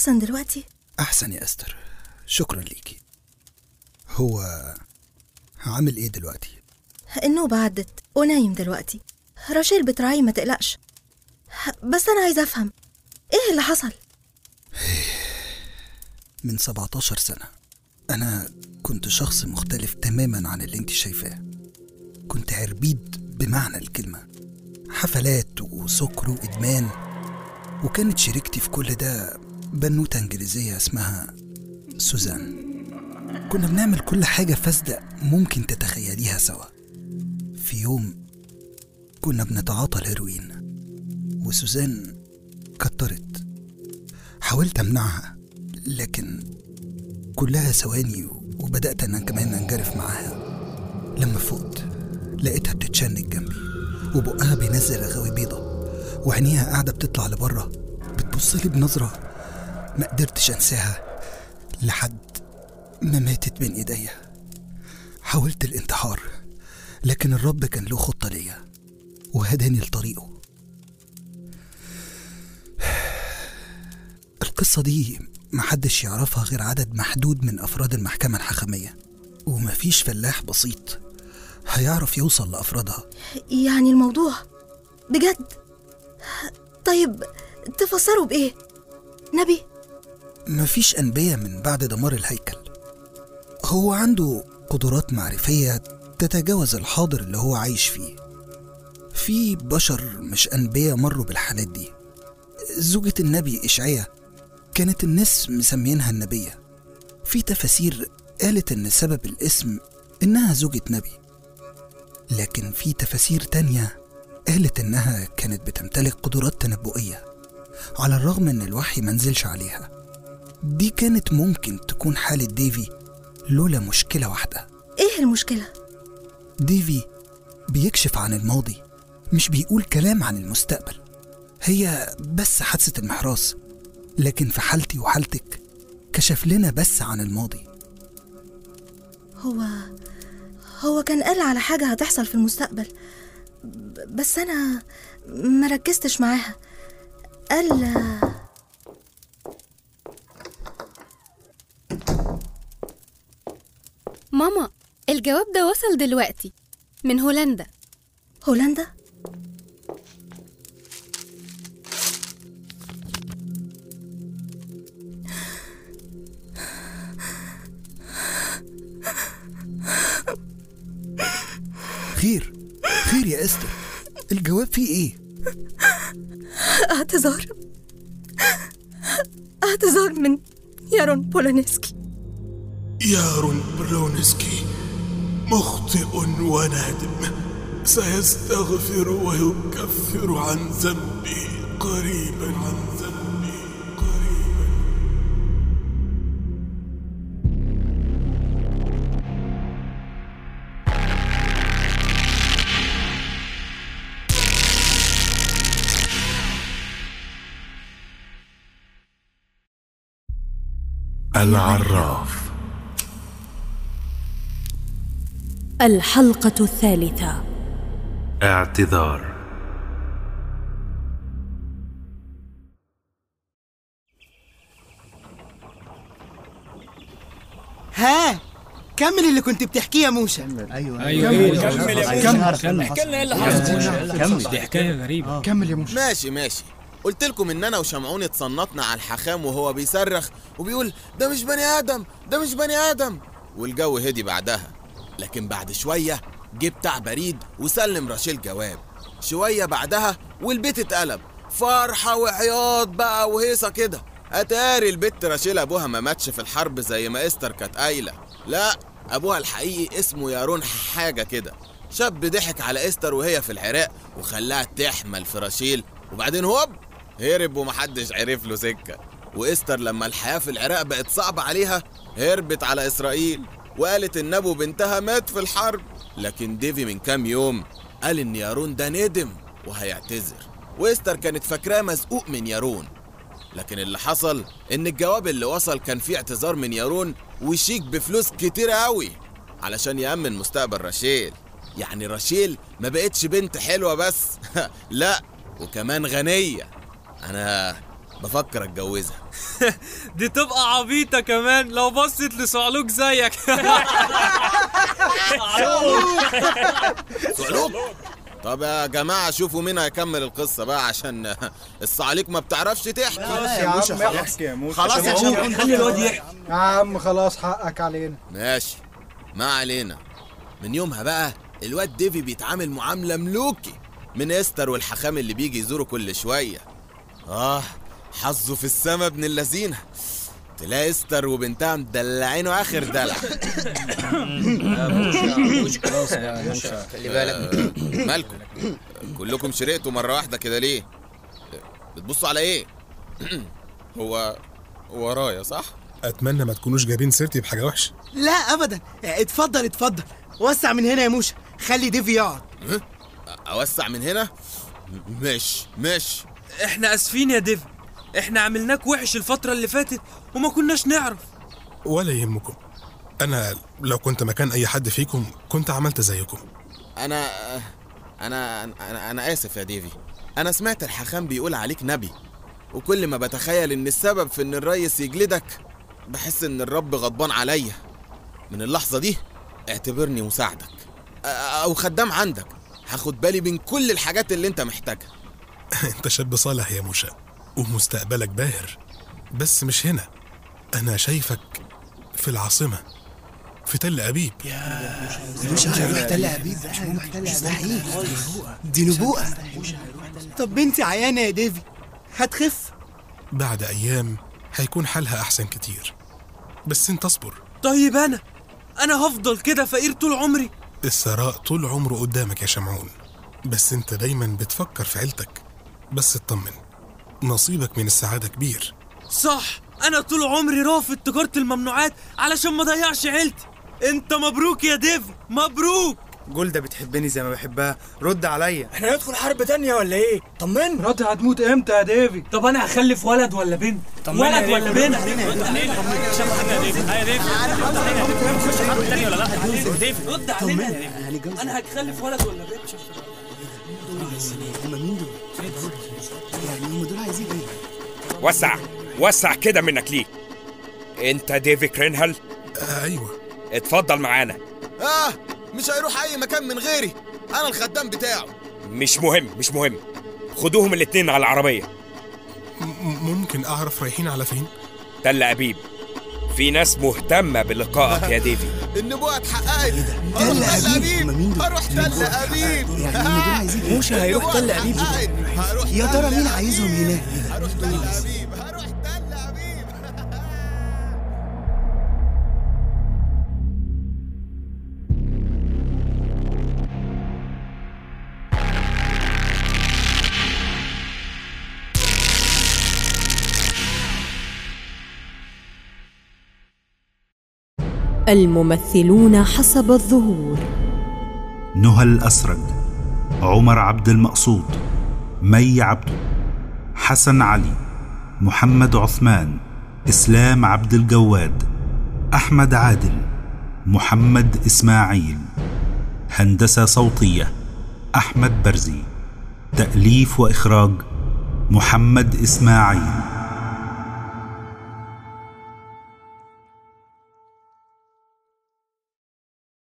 أحسن دلوقتي؟ أحسن يا أستر شكرا ليكي هو عامل إيه دلوقتي؟ النوبة عدت ونايم دلوقتي راشيل بتراعيه ما تقلقش بس أنا عايزة أفهم إيه اللي حصل؟ من 17 سنة أنا كنت شخص مختلف تماما عن اللي أنت شايفاه كنت عربيد بمعنى الكلمة حفلات وسكر وإدمان وكانت شريكتي في كل ده بنوتة إنجليزية اسمها سوزان. كنا بنعمل كل حاجة فاسدة ممكن تتخيليها سوا. في يوم كنا بنتعاطى الهيروين وسوزان كترت. حاولت أمنعها لكن كلها ثواني وبدأت أنا كمان أنجرف معاها. لما فقت لقيتها بتتشنج جنبي وبقها بينزل رغاوي بيضة وعينيها قاعدة بتطلع لبره بتبصلي بنظرة ما قدرتش أنساها لحد ما ماتت بين إيديا حاولت الانتحار لكن الرب كان له خطة ليا وهداني لطريقه القصة دي محدش يعرفها غير عدد محدود من أفراد المحكمة الحكمية ومفيش فلاح بسيط هيعرف يوصل لأفرادها يعني الموضوع بجد طيب تفسروا بإيه؟ نبي؟ مفيش أنبياء من بعد دمار الهيكل. هو عنده قدرات معرفية تتجاوز الحاضر اللي هو عايش فيه. في بشر مش أنبياء مروا بالحالات دي. زوجة النبي إشعياء كانت الناس مسمينها النبية. في تفاسير قالت إن سبب الاسم إنها زوجة نبي. لكن في تفاسير تانية قالت إنها كانت بتمتلك قدرات تنبؤية على الرغم إن الوحي منزلش عليها. دي كانت ممكن تكون حالة ديفي لولا مشكلة واحدة. إيه المشكلة؟ ديفي بيكشف عن الماضي مش بيقول كلام عن المستقبل. هي بس حادثة المحراس لكن في حالتي وحالتك كشف لنا بس عن الماضي. هو هو كان قال على حاجة هتحصل في المستقبل بس أنا ما ركزتش معاها. قال ماما الجواب ده وصل دلوقتي من هولندا. هولندا؟ خير خير يا إستر. الجواب فيه إيه؟ اعتذار. اعتذار من يارون بولونسكي يارون برونسكي مخطئ ونادم سيستغفر ويكفر عن ذنبه قريبا عن ذنبه قريبا. العراف. الحلقة الثالثة. اعتذار. ها كمل اللي كنت بتحكيه يا موسى. أيوه. أيوه. كمل يا كمل. موسى. كمل احكي لنا إيه اللي حصل. كمل. دي حكاية غريبة. كمل يا موسى. ماشي ماشي. قلت لكم إن أنا وشمعون اتصنطنا على الحخام وهو بيصرخ وبيقول ده مش بني آدم ده مش بني آدم. والجو هدي بعدها. لكن بعد شوية جه بتاع بريد وسلم راشيل جواب. شوية بعدها والبيت اتقلب. فرحة وعياط بقى وهيصة كده. أتاري البت راشيل أبوها ما ماتش في الحرب زي ما إستر كانت قايلة. لا أبوها الحقيقي اسمه يارون حاجة كده. شاب ضحك على إستر وهي في العراق وخلاها تحمل في راشيل وبعدين هوب هرب ومحدش عرف له سكة. وإستر لما الحياة في العراق بقت صعبة عليها هربت على إسرائيل. وقالت ان ابو بنتها مات في الحرب. لكن ديفي من كام يوم قال إن يارون ده ندم وهيعتذر. واستر كانت فاكراه مزقوق من يارون. لكن اللي حصل إن الجواب اللي وصل كان فيه اعتذار من يارون وشيك بفلوس كتيرة قوي علشان يأمن مستقبل راشيل. يعني راشيل ما بقتش بنت حلوة بس. لا وكمان غنية. أنا بفكر اتجوزها. دي تبقى عبيطة كمان لو بصت لصعلوك زيك. صعلوك؟ طب يا جماعة شوفوا مين هيكمل القصة بقى عشان الصعاليك ما بتعرفش تحكي. يا عم احكي يا موسى خلاص يا شمعون خلي الواد يحكي. يا عم خلاص حقك علينا. ماشي. ما علينا. من يومها بقى الواد ديفي بيتعامل معاملة ملوكي. من إستر والحخام اللي بيجي يزوره كل شوية. آه حظه في السما ابن اللذينة. تلاقي إستر وبنتها مدلعينه آخر دلع. خلي بالك. مالكم؟ كلكم شرقتوا مرة واحدة كده ليه؟ بتبصوا على إيه؟ هو ورايا صح؟ أتمنى ما تكونوش جايبين سيرتي بحاجة وحشة. لا ابدا. اتفضل اتفضل. وسع من هنا يا موشا خلي ديفي يقعد أوسع من هنا؟ مش مش. إحنا آسفين يا ديف. إحنا عاملناك وحش الفترة اللي فاتت وما كناش نعرف. ولا يهمكم. أنا لو كنت مكان أي حد فيكم كنت عملت زيكم. أنا أنا أنا, أنا آسف يا ديفي. أنا سمعت الحخام بيقول عليك نبي وكل ما بتخيل إن السبب في إن الريس يجلدك بحس إن الرب غضبان عليا. من اللحظة دي اعتبرني مساعدك. أو خدام عندك. هاخد بالي من كل الحاجات اللي أنت محتاجها. أنت شاب صالح يا موشا ومستقبلك باهر بس مش هنا. أنا شايفك في العاصمة في تل أبيب. موشا هيروح تل أبيب مستحيل. دي نبوءة. طب بنتي عيانة يا ديفي هتخف؟ بعد أيام هيكون حالها أحسن كتير. بس أنت اصبر. طيب أنا أنا هفضل كده فقير طول عمري. الثراء طول عمره قدامك يا شمعون. بس أنت دايما بتفكر في عيلتك بس اطمن. نصيبك من السعادة كبير. صح أنا طول عمري رافض تجارة الممنوعات علشان ما اضيعش عيلتي. أنت مبروك يا ديف مبروك! جولدا بتحبني زي ما بحبها. رد عليا. إحنا ندخل حرب تانية ولا إيه؟ طمن رد هتموت إمتى يا ديفي؟ طب أنا هخلف ولد ولا بنت؟ ولد ولا بنت؟ رد علينا. أنا هخلف ولد ولا بنت؟ وسع وسع كده منك ليه؟ انت ديفي كرينهال آه أيوه. اتفضل معانا. آه مش هيروح أي مكان من غيري. أنا الخدام بتاعه. مش مهم مش مهم. خدوهم الاتنين على العربية. م- ممكن أعرف رايحين على فين؟ تل أبيب. في ناس مهتمة بلقائك يا ديفي. النبوة اتحققت هروح تل أبيب؟ هروح تل أبيب. موشا هيروح تل أبيب. يا ترى مين عايزهم هناك؟ هروح تل أبيب هروح تل أبيب. الممثلون حسب الظهور. نهى الأسرج عمر عبد المقصود. مي عبده حسن علي محمد عثمان إسلام عبد الجواد أحمد عادل محمد إسماعيل هندسة صوتية أحمد برزي تأليف وإخراج محمد إسماعيل.